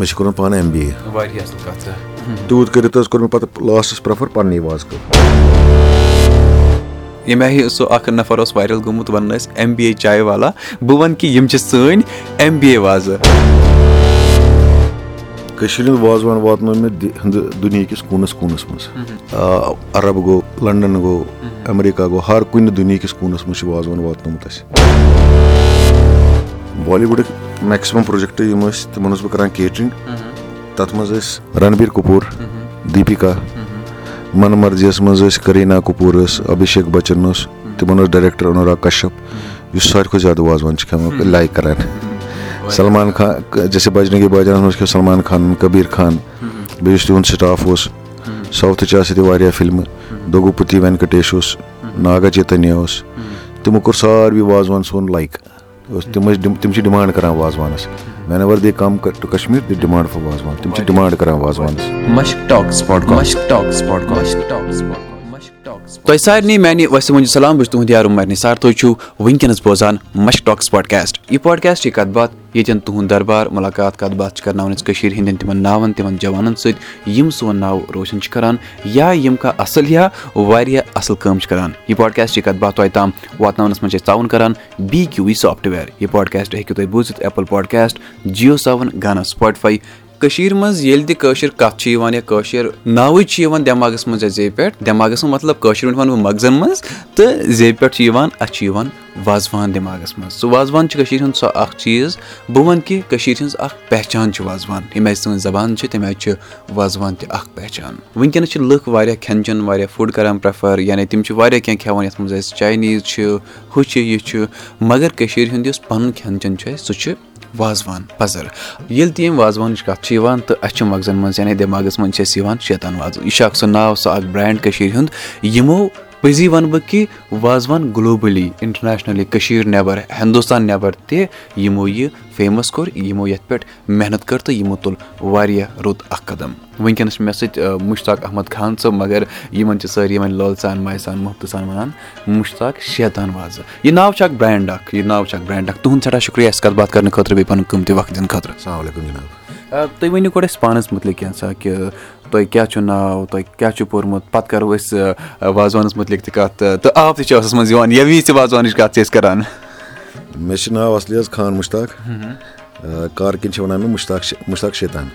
مےٚ چھُ کوٚرمُت پانہٕ ایم بی اے واریاہ اَصٕل کَتھ تیوٗت کٔرِتھ حظ کوٚر مےٚ پَتہٕ لاسٹَس پرٛٮ۪فَر پَننی وازٕ کٲم ییٚمہِ آیہِ سُہ اکھ نَفر اوس وایرَل گوٚمُت وَنان ٲسۍ ایم بی اے چاے والا بہٕ وَنہٕ کہِ یِم چھِ سٲنۍ ایم بی اے وازٕ کٔشیٖرِ ہُنٛد وازوان واتنو مےٚ ہِنٛدٕ دُنہِکِس کوٗنَس کوٗنَس منٛز عرب گوٚو لنڈن گوٚو امیریکا گوٚو ہر کُنہِ دُنہِکِس کوٗنَس منٛز چھُ وازوان واتنومُت اَسہِ بالی وُڈٕکۍ میکسِمَم پروجیکٹ یِم ٲسۍ تِمن اوسُس بہٕ کران کیٹرِنگ تَتھ منٛز ٲسۍ رنبیٖر کپوٗر دیپِکا من مرضیَس منٛز ٲسۍ کریٖنا کپوٗر ٲس ابِشیک بچن اوس تِمن اوس ڈایریکٹر انوراگ کشپ یُس ساروی کھۄتہٕ زیادٕ وازوان چھُ کھٮ۪وان لایک کران سلمان خان جیسے بجرنگی باے جانس منٛز کھیٚو سلمان خان کبیٖر خان بیٚیہِ یُس تِہُنٛد سٹاف اوس ساوتھٕچ آسہٕ ییٚتہِ واریاہ فِلمہٕ دگوپتی وینکٹیش اوس ناگا چیتنیا اوس تِمو کوٚر ساروی وازوان سون لایک تِم ٲسۍ تِم چھِ ڈِمانڈ کران وازوانَس۔ Whenever they come to Kashmir the demand for wazwan. تِم چھِ ڈِمانڈ کران وازوانَس تۄہہِ سارنٕے میانہِ وُنہِ سلام بہٕ چھُس تُہُنٛد یار عمر نثار تُہۍ چھِو وٕنکیٚنس بوزان مش ٹاکٕس پاڈکاسٹ یہِ پاڈکاسٹ چھِ کتھ باتھ ییٚتٮ۪ن تُہُنٛد دربار مُلاقات کتھ باتھ چھِ کرناوان أسۍ کٔشیٖر ہٕنٛدٮ۪ن تِمن ناوَن تِمن جوانن سۭتۍ یِم سون ناو روشن چھِ کران یا یِم کانٛہہ اَصٕل یا واریاہ اَصٕل کٲم چھِ کران۔ یہِ پاڈکاسٹ چھِ کتھ باتھ تۄہہِ تام واتناونس منٛز چھِ أسۍ تعاوُن کران بی کیوٗ وی سافٹویر یہِ پاڈکاسٹ ہیٚکِو تُہۍ بوٗزِتھ ایپل پاڈکاسٹ جیو سیوَن گانا سُپاٹفاے کٔشیٖر منٛز ییٚلہِ تہِ کٲشِر کَتھ چھِ یِوان یا کٲشِر ناوٕے چھِ یِوان دٮ۪ماغَس منٛز یا زیٚیہِ پٮ۪ٹھ دٮ۪ماغَس منٛز مطلب کٲشِر پٲٹھۍ وَنہٕ بہٕ مغزن منٛز تہٕ زیٚیہِ پٮ۪ٹھ چھُ یِوان اَسہِ چھُ یِوان وازوان دٮ۪ماغَس منٛز۔ سُہ وازوان چھُ کٔشیٖر ہُنٛد سُہ اکھ چیٖز بہٕ وَنہٕ کہِ کٔشیٖر ہِنٛز اکھ پہچان چھِ وازوان ییٚمہِ آیہِ سٲنۍ زَبان چھِ تَمہِ آیہِ چھِ وازوان تہِ اکھ پہچان۔ وٕنکیٚنَس چھِ لُکھ واریاہ کھٮ۪ن چٮ۪ن واریاہ فُڈ کران پریفر یعنی تِم چھِ واریاہ کیٚنٛہہ کھٮ۪وان یَتھ منٛز اَسہِ چاینیٖز چھِ ہُہ چھُ یہِ چھُ مَگر کٔشیٖر ہُنٛد یُس پَنُن کھٮ۪ن چٮ۪ن چھُ اَسہِ سُہ چھُ وازوان پَزر. ییٚلہِ تہِ ییٚمہِ وازوانٕچ کَتھ چھِ یِوان تہٕ اَسہِ چھُ مغزن منٛز یعنی دٮ۪ماغَس منٛز چھِ اَسہِ یِوان شیطان وازٕ یہِ چھُ اکھ سُہ ناو سُہ اکھ برینڈ کٔشیٖر ہُنٛد. یِمو پٔزی وَنہٕ بہٕ کہِ وازوان گلوبٔلی اِنٹرنیشنٔلی کٔشیٖر نیٚبر ہِندُستان نیٚبر تہِ یِمو یہِ فیمَس کوٚر یِمو یَتھ پٮ۪ٹھ محنت کٔر تہٕ یِمو تُل واریاہ رُت اکھ قدم وٕنکیٚنس چھُ مےٚ سۭتۍ مُشتاق احمد خان صٲب مگر یِمن چھِ سٲری وۄنۍ لٲل سان ماے سان محبتہٕ سان وَنان مُشتاق شیطان وازٕ یہِ ناو چھُ اکھ برینڈ اکھ یہِ ناو چھُ اکھ برینڈ اکھ تُہُنٛد سٮ۪ٹھاہ شُکرِیا اَسہِ کَتھ باتھ کرنہٕ خٲطرٕ بیٚیہِ پَنُن قۭمتی وقت دِنہٕ خٲطرٕ السلام علیکُم جِناب تُہۍ ؤنِو گۄڈٕ اَسہِ پانَس مُتعلِق کینٛژھا کہِ تۄہہِ کیاہ چھُ ناو تۄہہِ کیاہ چھُ پوٚرمُت؟ پَتہٕ کَرو أسۍ وازوانَس مُتعلِق تہِ کَتھ تہٕ آب تہِ چھِ ٲسَس منٛز یِوان ییٚمہِ وِزِ تہِ وازوانٕچ کَتھ چھِ أسۍ کَران؟ مےٚ چھُ ناو اَصلی حظ خان مُشتاق کار کِنۍ چھِ وَنان مےٚ مُشتاق مُشتاق شیطان۔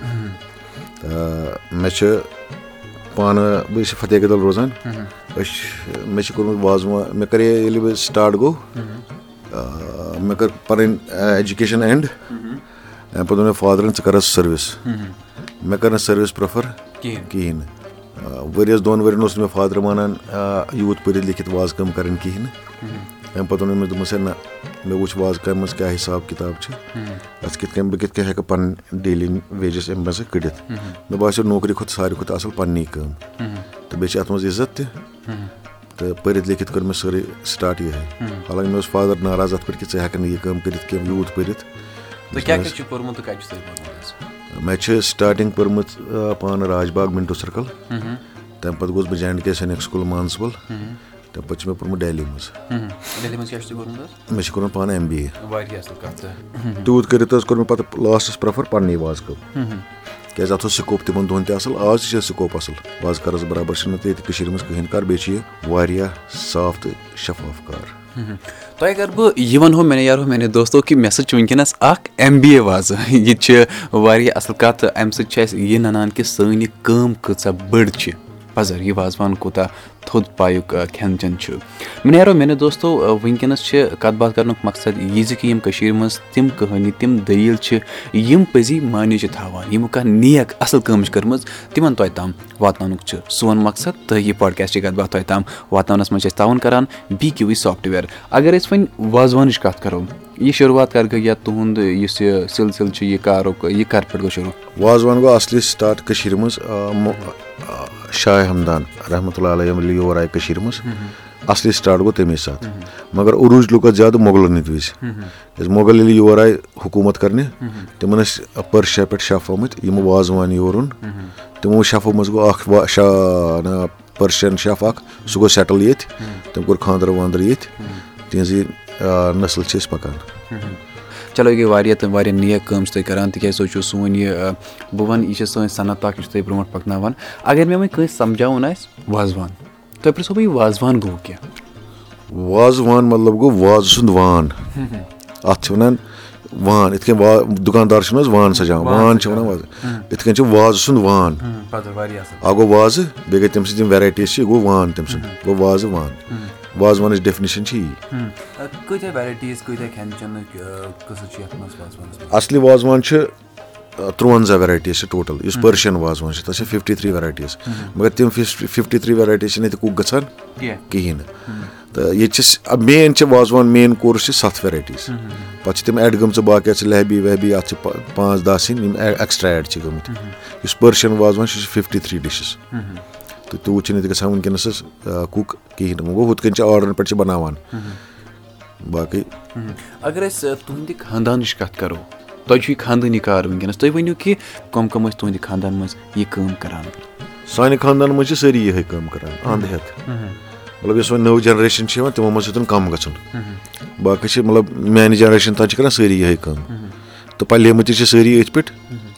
مےٚ چھُ پانہٕ بہٕ چھُس فتح گدل روزان۔ أسۍ چھِ مےٚ چھُ کوٚرمُت وازوان مےٚ کَرے ییٚلہِ بہٕ سٹاٹ گوٚو مےٚ کٔر پَنٕنۍ ایجوکیشَن اینٛڈ اَمہِ پَتہٕ ووٚن مےٚ فادرَن ژٕ کَر حظ سٔروِس مےٚ کٔر نہٕ سٔروِس پرٛٮ۪فَر کِہیٖنۍ نہٕ ؤرۍ یَس دۄن ؤرۍ یَن اوس نہٕ مےٚ فادر مانان یوٗت پٔرِتھ لیکھِتھ وازٕ کٲم کَرٕنۍ کِہیٖنۍ نہٕ اَمہِ پَتہٕ ووٚن أمِس دوٚپمَس ہے نہ مےٚ وٕچھ وازٕ کامہِ منٛز کیٛاہ حِساب کِتاب چھِ اَسہِ کِتھ کٔنۍ بہٕ کِتھ کٔنۍ ہٮ۪کہٕ پَنٕنۍ ڈیلی ویجَس اَمہِ منٛز کٔڑِتھ مےٚ باسیٚو نوکری کھۄتہٕ ساروی کھۄتہٕ اَصٕل پَننی کٲم تہٕ بیٚیہِ چھِ اَتھ منٛز عزت تہِ تہٕ پٔرِتھ لیکھِتھ کٔر مےٚ سٲرٕے سٹاٹ یِہے حالانکہِ مےٚ اوس فادر ناراض اَتھ پٮ۪ٹھ کہِ ژٕ ہٮ۪ککھ نہٕ یہِ کٲم کٔرِتھ کینٛہہ یوٗت پٔرِتھ مےٚ چھِ سٹاٹِنٛگ پٔرمٕژ پانہٕ راج باغ مِنٹو سٔرکٕل تَمہِ پَتہٕ گوٚوُس بہٕ J and K Sainik school Mansbal تَمہِ پَتہٕ چھُ مےٚ پوٚرمُت ڈہلی منٛز مےٚ چھُ کوٚرمُت پانہٕ ایم بی اے تیوٗت کٔرِتھ حظ کوٚر مےٚ پَتہٕ لاسٹَس پرٛٮ۪فَر پَننی وازٕ کٲم کیازِ اَتھ اوس سِکوپ تِمن دۄہن تہِ اَصٕل آز تہِ چھِ سِکوپ اَصٕل وازٕ کارَس برابر چھِنہٕ تہِ ییٚتہِ کٔشیٖر منٛز کٕہٕنۍ کار بیٚیہِ چھِ یہِ واریاہ صاف تہٕ شفاف کار تۄہہِ اگر بہٕ یہِ وَنہو مےٚ یارو میانہِ دوستو کہِ مےٚ سۭتۍ چھُ وٕنکیٚنَس اکھ ایم بی اے وازٕ یہِ تہِ چھِ واریاہ اَصٕل کَتھ تہٕ اَمہِ سۭتۍ چھِ اَسہِ یہِ نَنان کہِ سٲنۍ یہِ کٲم کۭژاہ بٔڑ چھِ پَزَر یہِ وازوان کوٗتاہ تھوٚد پایُک کھٮ۪ن چٮ۪ن چھُ۔ مےٚ نیرو میانہِ دوستو وٕنکیٚنَس چھِ کَتھ باتھ کَرنُک مقصد یہِ زِ کہِ یِم کٔشیٖرِ منٛز تِم کٕہٲنی تِم دٔلیٖل چھِ یِم پٔزی معنی چھِ تھاوان یِمو کانٛہہ نیک اَصٕل کٲم چھِ کٔرمٕژ تِمن تۄہہِ تام واتناونُک چھُ۔ سون مقصد یہِ پاڈکاسٹٕچ کَتھ باتھ تۄہہِ تام واتناونَس منٛز چھِ أسۍ تعاوُن کَران بی کیوٗ وی سافٹویر اگر أسۍ وۄنۍ وازوانٕچ کَتھ کَرو یہِ شُروعات کَر گٔے یا تُہُنٛد یُس یہِ سِلسِل چھُ یہِ کارُک یہِ کَر پٮ۪ٹھ گوٚو شروٗع۔ وازوان کٔشیٖرِ منٛز شاہ ہمدان رحمتہ اللہ علیہ ییٚلہِ یور آیہِ کٔشیٖرِ منٛز اَصلی سٹاٹ گوٚو تَمے ساتہٕ مگر عروٗج لُکھ ٲسۍ زیادٕ مۄغلَن ہِنٛدۍ وِزِ کیازِ مۄغل ییٚلہِ یور آیہِ حکوٗمت کَرنہِ تِمن ٲسۍ پٔرشیا پٮ۪ٹھ شَف آمٕتۍ یِمو وازوان یور اوٚن تِمو شَفو منٛز گوٚو اکھ شاہ پٔرشَن شَف اکھ سُہ گوٚو سیٹٕل ییٚتہِ تٔمۍ کوٚر خانٛدر وانٛدر ییٚتہِ تِہنٛزٕے نسل چھِ أسۍ پَکان چلو یہِ گٔے واریاہ تہٕ واریاہ نیک کٲم چھِ تُہۍ کَران تِکیازِ تُہۍ چھُو سون یہِ بہٕ وَنہٕ یہِ چھِ سٲنۍ صنعت اَکھ یہِ چھُ تۄہہِ برونٛٹھ پَکناوان۔ اگر مےٚ وۄنۍ کٲنٛسہِ سَمجاوُن آسہِ وازوان۔ تۄہہِ پِرٛژھو بہٕ یہِ وازوان گوٚو کیٛاہ؟ وازوان مطلب گوٚو وازٕ سُنٛد وان۔ اَتھ چھِ وَنان وان یِتھ کٔنۍ وا دُکاندار چھِنہٕ حظ وان سَجاوان وان چھِ وَنان وازٕ۔ یِتھ کٔنۍ چھِ وازٕ سُنٛد وان۔ اَکھ گوٚو وازٕ بیٚیہِ گٔے تٔمۍ سٕنٛز یِم ویرایٹیٖز چھِ یہِ گوٚو وان تٔمۍ سُنٛد گوٚو وازٕ وان وازوانٕچ ڈیفنِشَن چھِ یی اَصلی وازوان چھِ تُرٛوَنٛزاہ ویرایٹیٖز چھِ ٹوٹَل یُس پٔرشِیَن وازوان چھِ تَتھ چھِ فِفٹی تھرٛی ویرایٹیٖز مگر تِم فِفٹی تھرٛی ویرایٹیٖز چھِنہٕ ییٚتہِ کُک گژھان کِہیٖنۍ نہٕ تہٕ ییٚتہِ چھِ مین چھِ وازوان مین کورس چھِ سَتھ ویرایٹیٖز پَتہٕ چھِ تِم ایڈ گٔمژٕ باقٕے چھِ لیبی ویبی اَتھ چھِ پانٛژھ دَہ سِنۍ یِم ایٚکٕسٹرٛا ایڈ چھِ گٔمٕتۍ یُس پٔرشِیَن وازوان چھُ سُہ چھِ فِفٹی تھرٛی ڈِشِز تہٕ تیوٗت چھِنہٕ ییٚتہِ گژھان وٕنکیٚنَس حظ کُک کِہیٖنۍ وۄنۍ گوٚو ہُتھ کٔنۍ چھِ آرڈرَن پٮ۪ٹھ چھِ بَناوان باقٕے اگر أسۍ تُہنٛدِ خاندانٕچ کَتھ کَرو تۄہہِ چھُو یہِ خاندٲنی کار وٕنکیٚنَس تُہۍ ؤنِو کہِ کٕم کٕم ٲسۍ تُہنٛدِ خاندان منٛز یہِ کٲم کَران سانہِ خاندانَس منٛز چھِ سٲری یِہے کٲم کَران اَنٛد ہیٚتھ مطلب یۄس وۄنۍ نٔو جَنریشَن چھِ یِوان تِمو منٛز چھِ تِم کَم گژھُن باقٕے چھِ مطلب میٛانہِ جَنریشَن تانۍ چھِ کَران سٲری یِہے کٲم تہٕ پَلیمٕتۍ تہِ چھِ سٲری أتھۍ پٮ۪ٹھ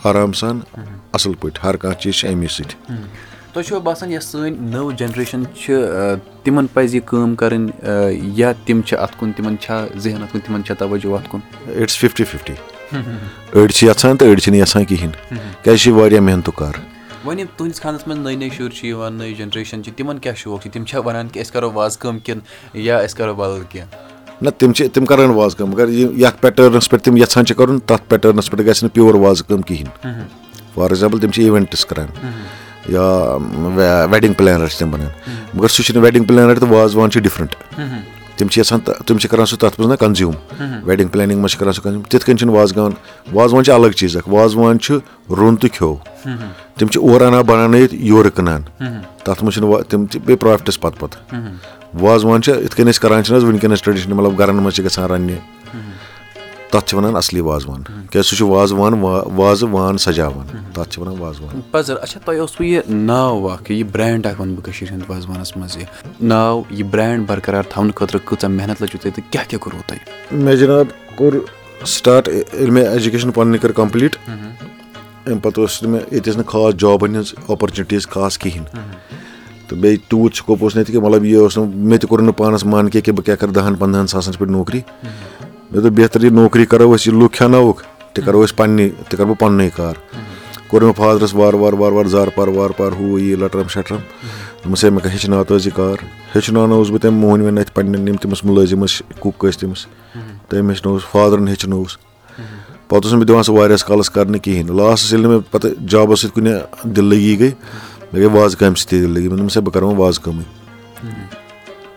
آرام سان اَصٕل پٲٹھۍ ہر کانٛہہ چیٖز چھِ اَمی سۭتۍ تۄہہِ چھُوا باسان یۄس سٲنۍ نٔو جَنریشَن چھِ تِمَن پَزِ یہِ کٲم کَرٕنۍ یا تِم چھِ اَتھ کُن تِمَن چھا ذہن اَتھ کُن تِمَن چھا تَوَجوٗ اَتھ کُن؟ اِٹٕس فِفٹی فِفٹی أڑۍ چھِ یَژھان تہٕ أڑۍ چھِنہٕ یَژھان کِہیٖنۍ. کیٛازِ چھِ یہِ واریاہ محنتُک کار. وۄنۍ یِم تُہٕنٛدِس خانَس منٛز نٔے نٔے شُرۍ چھِ یِوان نٔے جَنریشَن چھِ تِمَن کیٛاہ شوق چھِ؟ تِم چھا وَنان کہِ أسۍ کَرو وازٕ کٲم کِنہٕ یا أسۍ کَرو بَدل کینٛہہ؟ نہ تِم چھِ تِم کَران وازٕ کٲم مگر یَتھ پیٹٲرنَس پٮ۪ٹھ تِم یَژھان چھِ کَرُن تَتھ پیٹٲرنَس پٮ۪ٹھ گژھِ نہٕ پیور وازٕ کٲم کِہیٖنۍ. فار ایٚگزامپٕل تِم چھِ اِوٮ۪نٛٹٕس کَران یا ویڈِنٛگ پٕلینَر چھِ تِم بَنان مگر سُہ چھُنہٕ ویڈِنٛگ پٕلینَر تہٕ وازوان چھِ ڈِفرَنٛٹ تِم چھِ یَژھان تِم چھِ کَران سُہ تَتھ منٛز نہ کَنزیوٗم ویڈِنٛگ پٕلینِنٛگ منٛز چھِ کَران سُہ کَنزیوٗم تِتھ کٔنۍ چھُنہٕ وازگان وازوان چھِ الگ چیٖز اَکھ۔ وازوان چھُ روٚن تہٕ کھیوٚو تِم چھِ اورٕ اَنان بَناونٲیِتھ یورٕ کٕنان۔ تَتھ منٛز چھِنہٕ تِم تہِ بیٚیہِ پرٛافِٹَس پَتہٕ پَتہٕ۔ وازوان چھِ یِتھ کٔنۍ أسۍ کَران چھِنہٕ حظ وٕنکیٚنَس ٹرٛیڈِشنَل مطلب گَرَن منٛز چھِ گژھان رَننہِ تَتھ چھِ وَنان اَصلی وازوان۔ کیٛازِ سُہ چھُ وازوان وازٕ وان سَجاوان۔ تَتھ چھِ وَنان وازوان۔ پَزر اچھا تۄہہِ اوسوٕ یہِ ناو اَکھ یہِ برٛینٛڈ اَکھ وَنہٕ بہٕ کٔشیٖرِ ہِنٛدِ وازوانَس منٛز یہِ۔ ناو یہِ برٛینٛڈ بَرقرار تھاونہٕ خٲطرٕ کۭژاہ محنت لٔجوٕ تۄہہِ تہٕ کیٛاہ کیٛاہ کوٚروٕ تۄہہِ؟ مےٚ جِناب کوٚر سٹاٹ ییٚلہِ مےٚ ایجوکیشَن پَنٕنۍ کٔر کَمپٕلیٖٹ۔ اَمہِ پَتہٕ ٲس نہٕ مےٚ ییٚتہِ ٲس نہٕ خاص جابَن ہِنٛز اوپَرچُنِٹیٖز خاص کِہیٖنۍ۔ تہٕ بیٚیہِ تیوٗت سکوپ اوس نہٕ ییٚتہِ کہِ مطلب یہِ اوس نہٕ مےٚ تہِ کوٚر نہٕ پانَس من کینٛہہ کہِ بہٕ کیٛاہ کَرٕ دَہَن پنٛدہَن ساسَن پٮ۪ٹھ نوکری مےٚ دوٚپ بہتر یہِ نوکری کَرو أسۍ یہِ لُکھ کھٮ۪ناوُکھ تہِ کَرو أسۍ پَننی تہِ کَرٕ بہٕ پَننُے کار کوٚر مےٚ فادرَس وارٕ وارٕ وارٕ وارٕ زارٕ پار وارٕ پار ہُہ یہِ لَٹرَم شَٹرَم دوٚپمَس ہے مےٚ ہیٚچھناو تہٕ حظ یہِ کار ہیٚچھناونووُس بہٕ تٔمۍ مۄہنوٮ۪ن اَتھِ پنٛنٮ۪ن یِم تٔمِس مُلٲزِم ٲسۍ کُک ٲسۍ تٔمِس تٔمۍ ہیٚچھنووُس فادرَن ہیٚچھنووُس پَتہٕ اوس نہٕ مےٚ دِوان سُہ واریاہَس کالَس کَرنہٕ کِہیٖنۍ لاسٹَس ییٚلہِ نہٕ مےٚ پَتہٕ جابَس سۭتۍ کُنہِ دِل لٔگی گٔے مےٚ گٔے وازٕ کامہِ سۭتۍ تہِ دِل لٔگی مےٚ دوٚپمَس ہے بہٕ کَرٕ وۄنۍ وازٕ کٲمٕے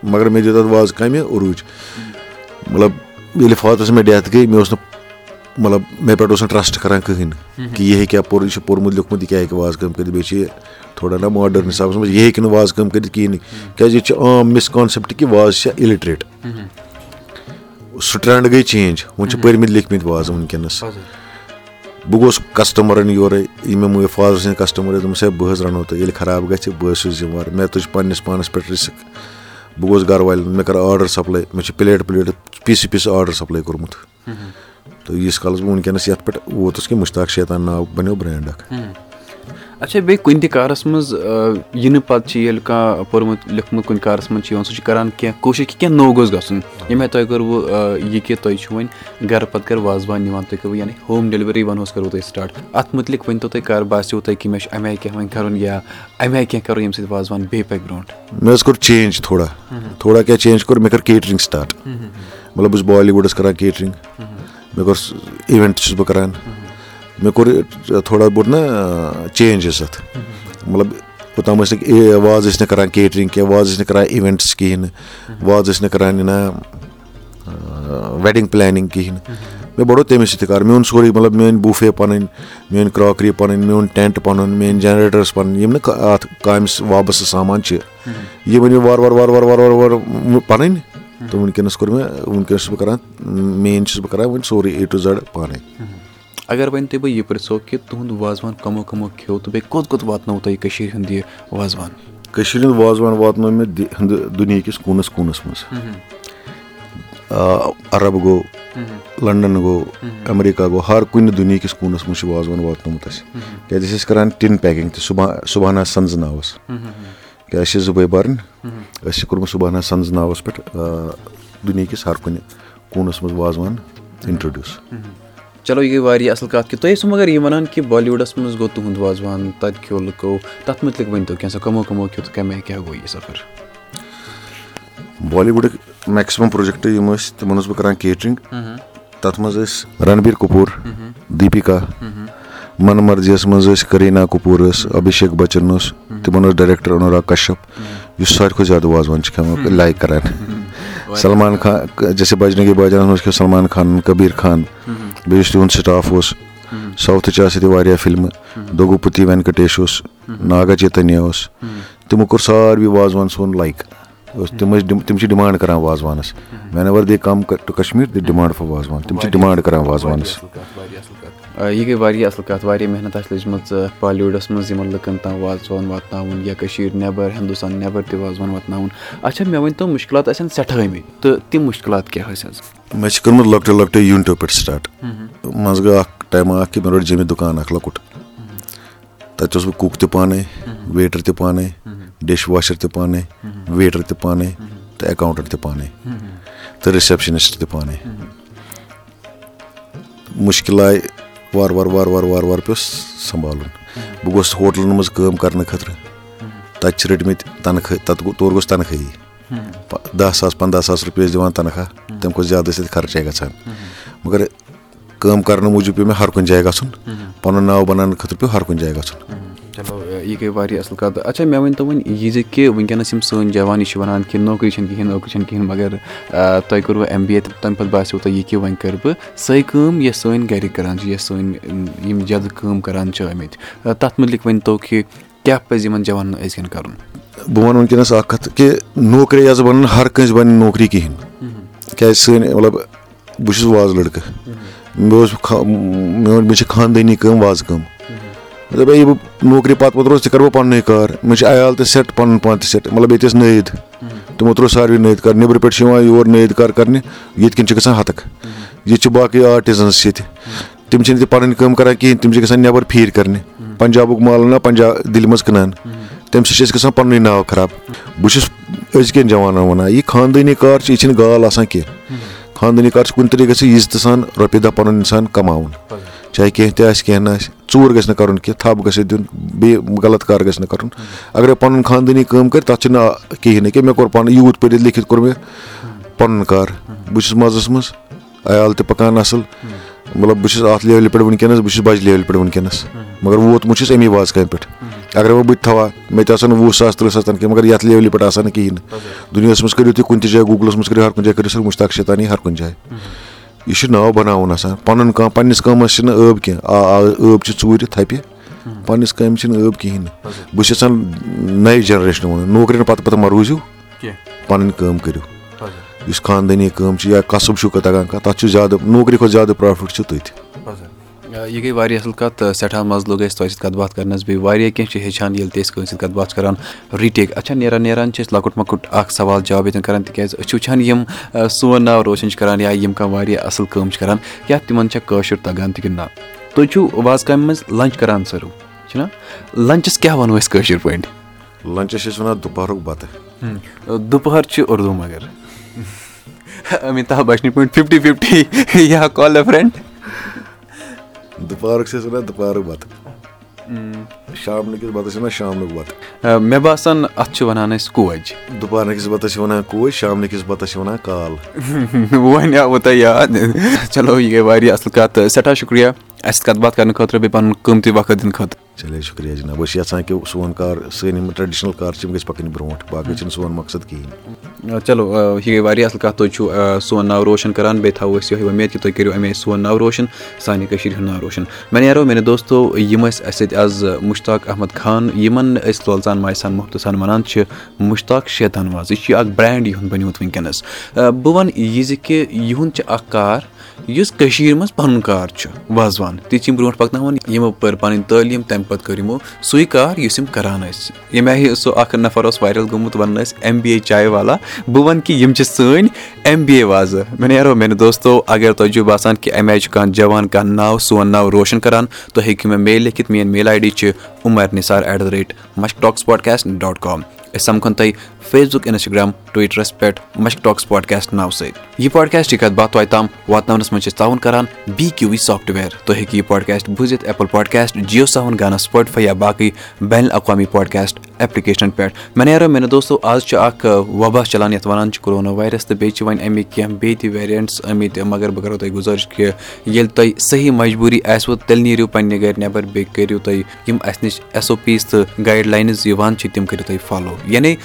مگر مےٚ دیُت اَتھ وازٕ کامہِ عروٗج مطلب ییٚلہِ فادرَس مےٚ ڈیتھ گٔے مےٚ اوس نہٕ مطلب مےٚ پٮ۪ٹھ اوس نہٕ ٹرٛسٹ کَران کٕہٕنۍ کہِ یہِ ہیٚکہِ ہا پوٚر یہِ چھُ پوٚرمُت لیوٗکھمُت یہِ کیٛاہ ہیٚکہِ وازٕ کٲم کٔرِتھ بیٚیہِ چھِ یہِ تھوڑا نہ ماڈٲرٕن حِسابَس منٛز یہِ ہیٚکہِ نہٕ وازٕ کٲم کٔرِتھ کِہیٖنۍ نہٕ کیٛازِ ییٚتہِ چھِ عام مِسکانسیپٹ کہِ وازٕ چھِ اِلِٹریٹ سُہ ٹرٛینٛڈ گٔے چینٛج وۄنۍ چھِ پٔرمٕتۍ لیکھمٕتۍ وازٕ وٕنکیٚنَس بہٕ گوٚوُس کَسٹمَرَن یورَے یِم مےٚ مٲنۍ فادر سٕنٛدۍ کَسٹمَر ٲسۍ دوٚپمَس ہے بہٕ حظ رَنو تہٕ ییٚلہِ خراب گژھِ بہٕ حظ چھُس ذِموار مےٚ تُج پنٛنِس پانَس پٮ۪ٹھ رِسٕک بہٕ گوٚوُس گَرٕ والٮ۪ن مےٚ کَرٕ آرڈَر سَپلاے مےٚ چھِ پٕلیٹ پٕلیٹ پیٖسہٕ پیٖسہٕ آرڈَر سَپلاے کوٚرمُت تہٕ ییٖتِس کالَس بہٕ وٕنکیٚنَس یَتھ پٮ۪ٹھ ووتُس کہِ مُشتاق شیطان ناو بَنیو برٛینٛڈ اَکھ اچھا بیٚیہِ کُنہِ تہِ کارَس منٛز یِنہٕ پَتہٕ چھِ ییٚلہِ کانٛہہ پوٚرمُت لیوٗکھمُت کُنہِ کارَس منٛز چھِ یِوان سُہ چھِ کَران کینٛہہ کوٗشِش کہِ کینٛہہ نوٚو گوٚژھ گژھُن۔ ییٚمہِ آے تۄہہِ کوٚروٕ یہِ کہِ تۄہہِ چھُو وۄنۍ گَرٕ پَتہٕ گَرٕ وازوان نِوان تُہۍ کٔرِو یعنی ہوم ڈیلؤری وَنہوس کَرو تۄہہِ سٹاٹ اَتھ مُتعلِق ؤنۍ تو تُہۍ کَر باسیٚو تۄہہِ کہِ مےٚ چھُ اَمہِ آیہِ کینٛہہ وۄنۍ کَرُن یا اَمہِ آیہِ کینٛہہ کَرُن ییٚمہِ سۭتۍ وازوان بیٚیہِ پَکہِ برونٛٹھ؟ مےٚ حظ کوٚر چینٛج تھوڑا۔ تھوڑا کیٛاہ چینٛج کوٚر؟ مےٚ کٔر کیٹرِنٛگ سٹاٹ مطلب بہٕ چھُس بالی وُڈَس کَران کیٹرِنٛگ مےٚ کوٚر اِوٮ۪نٛٹ چھُس بہٕ کَران مےٚ کوٚر تھوڑا بہت نہ چینٛجِز اَتھ. مطلب اوٚتام ٲسۍ نہٕ وازٕ ٲسۍ نہٕ کَران کیٹرِنٛگ کینٛہہ وازٕ ٲسۍ نہٕ کَران اِوٮ۪نٛٹٕس کِہیٖنۍ نہٕ وازٕ ٲسۍ نہٕ کَران یہِ نہ ویڈِنٛگ پٕلینِنٛگ کِہیٖنۍ. نہٕ مےٚ بَڑو تٔمِس سۭتۍ تہِ کار مےٚ اوٚن سورُے مطلب میٛٲنۍ بوٗفے پَنٕنۍ میٛٲنۍ کرٛاکری پَنٕنۍ میون ٹٮ۪نٛٹ پَنُن میٛٲنۍ جَنریٹٲرٕس پَنٕنۍ یِم نہٕ اَتھ کامہِ وابستہٕ سامان چھِ. أنۍ مےٚ وارٕ وارٕ وارٕ وارٕ وارٕ وارٕ وارٕ پَنٕنۍ؟ تہٕ وٕنکیٚنَس کوٚر مےٚ وٕنکیٚنَس چھُس بہٕ کَران مین چھُس بہٕ کَران وۄنۍ سورُے اے ٹُو زَڈ پانَے اگر وۄنۍ تۄہہِ بہٕ یہِ پِرٛژھو کہِ تُہُنٛد وازوان کَمو کَمو کھیوٚو تہٕ بیٚیہِ کوٚت کوٚت واتنوو تۄہہِ کٔشیٖرِ ہُنٛد یہِ وازوان؟ کٔشیٖرِ ہُنٛد وازوان واتنوو مےٚ دُنہِکِس کوٗنَس کوٗنَس منٛز. عرب گوٚو لنڈن گوٚو امیریکا گوٚو ہر کُنہِ دُنہِکِس کوٗنَس منٛز چھُ وازوان واتنومُت اَسہِ. کیازِ أسۍ ٲسۍ کران ٹِن پیکِنگ تہِ صبح صبحنا سَنزٕ ناوَس. کیازِ اَسہِ چھِ زٕ بٲے بارٕنۍ أسۍ چھِ کوٚرمُت صبحنا سَنزٕ ناوَس پٮ۪ٹھ دُنہِکِس ہر کُنہِ کوٗنَس منٛز وازوان اِنٹرڈیوٗس چلو یہِ گٔے واریاہ اَصٕل کَتھ کہِ تُہۍ ٲسِو مگر یہِ وَنان کہِ بالی وُڈَس منٛز گوٚو تُہُنٛد وازوان تَتہِ کھیٚو لُکو تَتھ مُتعلِق ؤنۍ تو کینٛژھا کٕمو کٕمو کھیٚو تہٕ کَمہِ آیہِ کیاہ گوٚو یہِ سَفر؟ بالی وُڈٕکۍ میکسِمَم پروجیکٹ یِم ٲسۍ تِمن اوسُس بہٕ کران کیٹرِنگ تَتھ منٛز ٲسۍ رنبیٖر کپوٗر دیٖپِکا من مرضیَس منٛز ٲسۍ کریٖنا کپوٗر ٲس ابِشیک بَچن اوس تِمن اوس ڈایریکٹر انوراگ کشپ یُس ساروی کھۄتہٕ زیادٕ وازوان چھُ کھٮ۪وان لایک کران۔ سلمان خان جیسے بجرنگی باجانس منٛز کھیٚو سلمان خان کبیٖر خان بیٚیہِ یُس تِہُنٛد سٹاف اوس ساوتھٕچ آسہٕ ییٚتہِ واریاہ فِلمہٕ دوگوپٔتی وینکٹیش اوس ناگا چیتنیا اوس تِمو کوٚر ساروی وازوان سون لایک تِم ٲسۍ تِم چھِ ڈِمانڈ کران وازوانَس whenever they come to Kashmir the demand for wazwan تِم چھِ ڈِمانڈ کران وازوانَس یہِ گٔے واریاہ اَصٕل کَتھ واریاہ محنت آسہِ لٔجمٕژ بالی وُڈَس منٛز یِمن لُکن تام وازوان واتناوُن یا کٔشیٖر نیٚبر ہِندُستان نیٚبر تہِ وازوان واتناوُن اچھا مےٚ ؤنۍ تو مُشکِلات آسن سٮ۪ٹھاہ آمٕتۍ تہٕ تِم مُشکِلات کیاہ ٲسۍ حظ مےٚ چھِ کٔرمٕژ لۄکٹیو لۄکٹیو یوٗنٹو پٮ۪ٹھ سٹاٹ منٛزٕ گوٚو اکھ ٹایما اکھ کہِ مےٚ روٚٹ جیٚمہِ دُکان اکھ لۄکُٹ تَتہِ اوسُس بہٕ کُک تہِ پانے ویٹر تہِ پانے ڈِش واشر تہِ پانے ویٹر تہِ پانے تہٕ ایکاونٹنٹ تہِ پانے تہٕ رِسیپشنِسٹ تہِ پانے مُشکِل آیہِ وارٕ وارٕ وارٕ وارٕ وارٕ وارٕ پیوٚو سَمبالُن بہٕ گوٚژھ ہوٹلَن منٛز کٲم کرنہٕ خٲطرٕ۔ تَتہِ چھِ رٔٹمٕتۍ تَنخواہ تَتھ گوٚو تورٕ گوٚژھ تَنخٲہی دہ ساس پنٛداہ ساس رۄپیہِ ٲسۍ دِوان تَنخواہ تَمہِ کھۄتہٕ زیادٕ ٲسۍ تَتہِ خرچے گژھان۔ مَگر کٲم کرنہٕ موٗجوٗب پیوٚو مےٚ ہر کُنہِ جایہِ گژھُن۔ پَنُن ناو بَناونہٕ خٲطرٕ پیوٚو ہر کُنہِ جایہِ گژھُن یہِ گٔے واریاہ اَصٕل کَتھ اچھا مےٚ ؤنۍ تو وۄنۍ یہِ زِ کہِ وٕنکیٚنَس یِم سٲنۍ جوان یہِ چھِ وَنان کہِ نوکری چھَنہٕ کِہیٖنۍ نوکری چھَنہٕ کِہیٖنۍ مگر تۄہہِ کوٚروٕ ایم بی اے تہٕ تَمہِ پَتہٕ باسیٚو تۄہہِ یہِ کہِ وۄنۍ کَرٕ بہٕ سۄے کٲم یۄس سٲنۍ گَرِکۍ کَران چھِ یۄس سٲنۍ یِم زیادٕ کٲم کَران چھِ آمٕتۍ تَتھ مُتعلِق ؤنۍ تو کہِ کیاہ پَزِ یِمَن جوانَن أزکٮ۪ن کَرُن؟ بہٕ وَنہٕ وٕنکیٚنَس اکھ کَتھ کہِ نوکری یٲژ بَنن ہر کٲنٛسہِ بَنہِ نوکری کِہیٖنۍ کیازِ سٲنۍ مطلب بہٕ چھُس وازٕ لٔڑکہٕ. مےٚ اوس مےٚ چھِ خاندٲنی کٲم وازٕ کٲم مطلب یہِ بہٕ نوکری پَتہٕ پَتہٕ روز تہِ کَرٕ بہٕ پَننُے کار مےٚ چھِ عیال تہِ سیٚٹ پَنُن پان تہِ سیٚٹ مطلب ییٚتہِ ٲسۍ نٲیِد تِمو ترٛوو ساروی نٲیِد کار نیٚبرٕ پٮ۪ٹھ چھِ یِوان یور نٲیِد کار کَرنہِ ییٚتہِ کٮ۪ن چھِ گژھان ہَتَکھ ییٚتہِ چھِ باقٕے آرٹِزَنٕز ییٚتہِ تِم چھِنہٕ ییٚتہِ پَنٕنۍ کٲم کَران کِہیٖنۍ تِم چھِ گژھان نٮ۪بَر پھیٖرۍ کَرنہِ پَنجابُک مال اَنان پَنجاب دِلہِ منٛز کٕنان تَمہِ سۭتۍ چھِ اَسہِ گژھان پَننُے ناو خراب بہٕ چھُس أزکٮ۪ن جوانَن وَنان یہِ خاندٲنی کار چھِ یہِ چھِنہٕ گال آسان کینٛہہ خاندٲنی کار چھِ کُنہِ طریٖقہٕ گژھِ عزتہٕ سان رۄپیہِ دہ پَنُن اِنسان کَماوُن چاہے کینٛہہ تہِ آسہِ کینٛہہ نہٕ آسہِ ژوٗر گژھِ نہٕ کَرُن کینٛہہ تھپھ گژھِ دیُن بیٚیہِ غلط کار گژھِ نہٕ کَرُن اَگرے پَنُن خاندٲنی کٲم کَرِ تَتھ چھُنہٕ کِہیٖنۍ نہٕ کینٛہہ مےٚ کوٚر پَنُن یوٗت پٔرِتھ لیکھِتھ کوٚر مےٚ پَنُن کار بہٕ چھُس مَزَس منٛز عیال تہِ پَکان اَصٕل مطلب بہٕ چھُس اَتھ لیولہِ پٮ۪ٹھ وٕنکیٚنَس بہٕ چھُس بَجہِ لیولہِ پٮ۪ٹھ وٕنکیٚنَس مگر ووتمُت چھُس اَمی وازٕ کامہِ پٮ۪ٹھ اَگرے وۄنۍ بہٕ تہِ تھاوہا مےٚ تہِ آسان نہٕ وُہ ساس تٕرٛہ ساس تَنہٕ کینٛہہ مگر یَتھ لیولہِ پٮ۪ٹھ آسان نہٕ کِہیٖنۍ نہٕ دُنیاہَس منٛز کٔرِو تُہۍ کُنہِ تہِ جایہِ گوٗگلَس منٛز کٔرِو ہر کُنہِ جایہِ کٔرِو سا مُشتاق شیطانی ہر کُنہِ جایہِ یہِ چھُ ناو بَناوُن آسان. پَنُن کانٛہہ پَنٕنِس کٲمَس چھِنہٕ ٲب کینٛہہ. آ ٲب چھِ ژوٗرِ تھَپہِ. پَنٕنِس کامہِ چھِنہٕ ٲب کِہیٖنۍ. نہٕ بہٕ چھُس یَژھان نَیہِ جَنریشنہِ وَنُن. نوکری پَتہٕ پَتہٕ مہ روٗزِو پَنٕنۍ کٲم کٔرِو. یُس خاندٲنی کٲم چھِ یا کَسٕب چھُو تَگان کانٛہہ تَتھ چھُ زیادٕ نوکری کھۄتہٕ زیادٕ پرٛافِٹ چھُ تٔتھۍ یہِ گٔے واریاہ اَصٕل کَتھ تہٕ سٮ۪ٹھاہ مَزٕ لوٚگ اَسہِ تۄہہِ سۭتۍ کَتھ باتھ کَرنَس بیٚیہِ واریاہ کینٛہہ چھِ ہیٚچھان ییٚلہِ تہِ أسۍ کٲنٛسہِ سۭتۍ کَتھ باتھ چھِ کَران رِٹیک اچھا نیران نیران چھِ أسۍ لۄکُٹ مۄکُٹ اَکھ سوال جواب ییٚتٮ۪ن کَران تِکیٛازِ أسۍ چھِ وٕچھان یِم سون ناو روشَن چھِ کَران یا یِم کانٛہہ واریاہ اَصٕل کٲم چھِ کَران یا تِمَن چھےٚ کٲشُر تَگان تہِ کِنہٕ نہ؟ تُہۍ چھُو وازٕ کامہِ منٛز لنٛچ کَران سٔرٕو چھُنہ لنٛچَس کیٛاہ وَنو أسۍ کٲشِر پٲٹھۍ؟ لنٛچَس چھِ أسۍ وَنان دُپہرُک بَتہٕ۔ دُپہر چھِ اُردو مگر۔ بَچنہِ پٲٹھۍ فِفٹی فِفٹی یا کال اےٚ فرٛٮ۪نٛڈ دُپہرُک چھِ أسۍ وَنان دُپہرُک بَتہٕ شامنٕکِس بَتَس چھِ وَنان شامنُک بَتہٕ مےٚ باسان اَتھ چھِ وَنان أسۍ کوچ دُپہرکِس بَتَس چھِ وَنان کوچ شامنٕکِس بَتَس چھِ وَنان کال وۄنۍ آوٕ تۄہہِ یاد چلو یہِ گٔے واریاہ اَصٕل کَتھ سٮ۪ٹھاہ شُکریہ اَسہِ کَتھ باتھ کَرنہٕ خٲطرٕ بیٚیہِ پَنُن قۭمتی وقت دِنہٕ خٲطرٕ چلے شُکریہ جِناب بہٕ چھُس یَژھان کہِ سون کار سٲنۍ یِم ٹرٛیڈِشنَل کار چھِ یِم گژھِ پَکٕنۍ برونٛٹھ باقٕے چھِنہٕ سون مقصد کِہیٖنۍ چلو یہِ گٔے واریاہ اَصٕل کَتھ تُہۍ چھُو سون ناو روشَن کَران بیٚیہِ تھاوو أسۍ یِہوٚے وۄمید کہِ تُہۍ کٔرِو اَمے سون ناو روشَن سانہِ کٔشیٖرِ ہُنٛد ناو روشَن مےٚ نیرو میانہِ دوستو یِم ٲسۍ اَسہِ سۭتۍ آز مُشتاق احمد خان یِمَن أسۍ لولژان مایسان محتہٕ سان وَنان چھِ مُشتاق شیطان واز یہِ چھُ اکھ برٛینٛڈ یِہُنٛد بَنیومُت وٕنکیٚنَس بہٕ وَنہٕ یہِ زِ کہِ یِہُنٛد چھُ اکھ کار یُس کٔشیٖر منٛز پَنُن کار چھُ وازوان تہِ چھِ یِم برونٛٹھ پَکناوان یِمو پٔر پَنٕنۍ تعلیٖم تَمہِ پَتہٕ کٔر یِمو سُے کار یُس یِم کَران ٲسۍ۔ ییٚمہِ آیہِ سُہ اَکھ نَفر اوس وایرَل گوٚمُت وَنان ٲسۍ ایم بی اے چاے والا بہٕ وَنہٕ کہِ یِم چھِ سٲنۍ ایم بی اے وازٕ. مےٚ نیرو میانہِ دوستو اگر تۄہہِ چھُو باسان کہِ اَمہِ آیہِ چھُ کانٛہہ جوان کانٛہہ ناو سون ناو روشَن کَران تُہۍ ہیٚکِو مےٚ میل لیکھِتھ۔ میٲنۍ میل آی ڈی چھِ Umar Nisar at the rate Mushk talk spotcast dot com. أسۍ سَمکھون تۄہہِ فیس بُک اِنسٹاگرام ٹُوِٹرَس پؠٹھ مشک ٹاک سپاٹکاسٹ ناوٕ سۭتۍ یہِ پاڈکاسٹٕچ کَتھ باتھ توتہِ تام واتناونَس منٛز چھِ أسۍ تعاوُن کران بی کیوٗ وی سافٹوِیَر تُہۍ ہیٚکِو یہِ پاڈکاسٹ بوٗزِتھ ایپٕل پاڈکاسٹ جِیو ساوُن گانا سپاٹفاے یا باقٕے بین الاقوامی پاڈکاسٹ ایپلِکیشنَن پؠٹھ مےٚ نیرو میانہِ دوستو آز چھُ اکھ وبا چلان یَتھ وَنان چھِ کرونا وایرَس تہٕ بیٚیہِ چھِ وۄنۍ اَمِکۍ کینٛہہ بیٚیہِ تہِ ویریَنٹٕس آمٕتۍ مگر بہٕ کَرو تۄہہِ گُزٲرِش کہِ ییٚلہِ تۄہہِ صحیح مجبوٗری آسِوٕ تیٚلہِ نیٖرِو پنٛنہِ گَرِ نٮ۪بر بیٚیہِ کٔرِو تُہۍ یِم اَسہِ نِش ایس او پیٖز تہٕ گایِڈ لاینٕز یِوان چھِ تِم کٔرِو تُہۍ فالو یعنی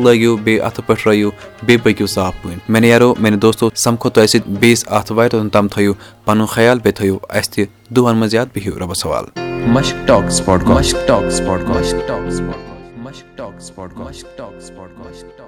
لٲگِو بیٚیہِ اَتھٕ پٔٹھرٲیِو بیٚیہِ پٔکِو صاف پٲٹھۍ۔ مےٚ نیرو میانہِ دوستو سَمکھو تۄہہِ سۭتۍ بیٚیِس اَتھوارِ توٚتَن تام تھٲیِو پَنُن خیال بیٚیہِ تھٲیِو اَسہِ تہِ دۄہَن منٛز یاد بِہِو رۄبَس حوال۔ Mushk talk spot Mushk talk spot Mushk talk spot Mushk talk spot Mushk talk spot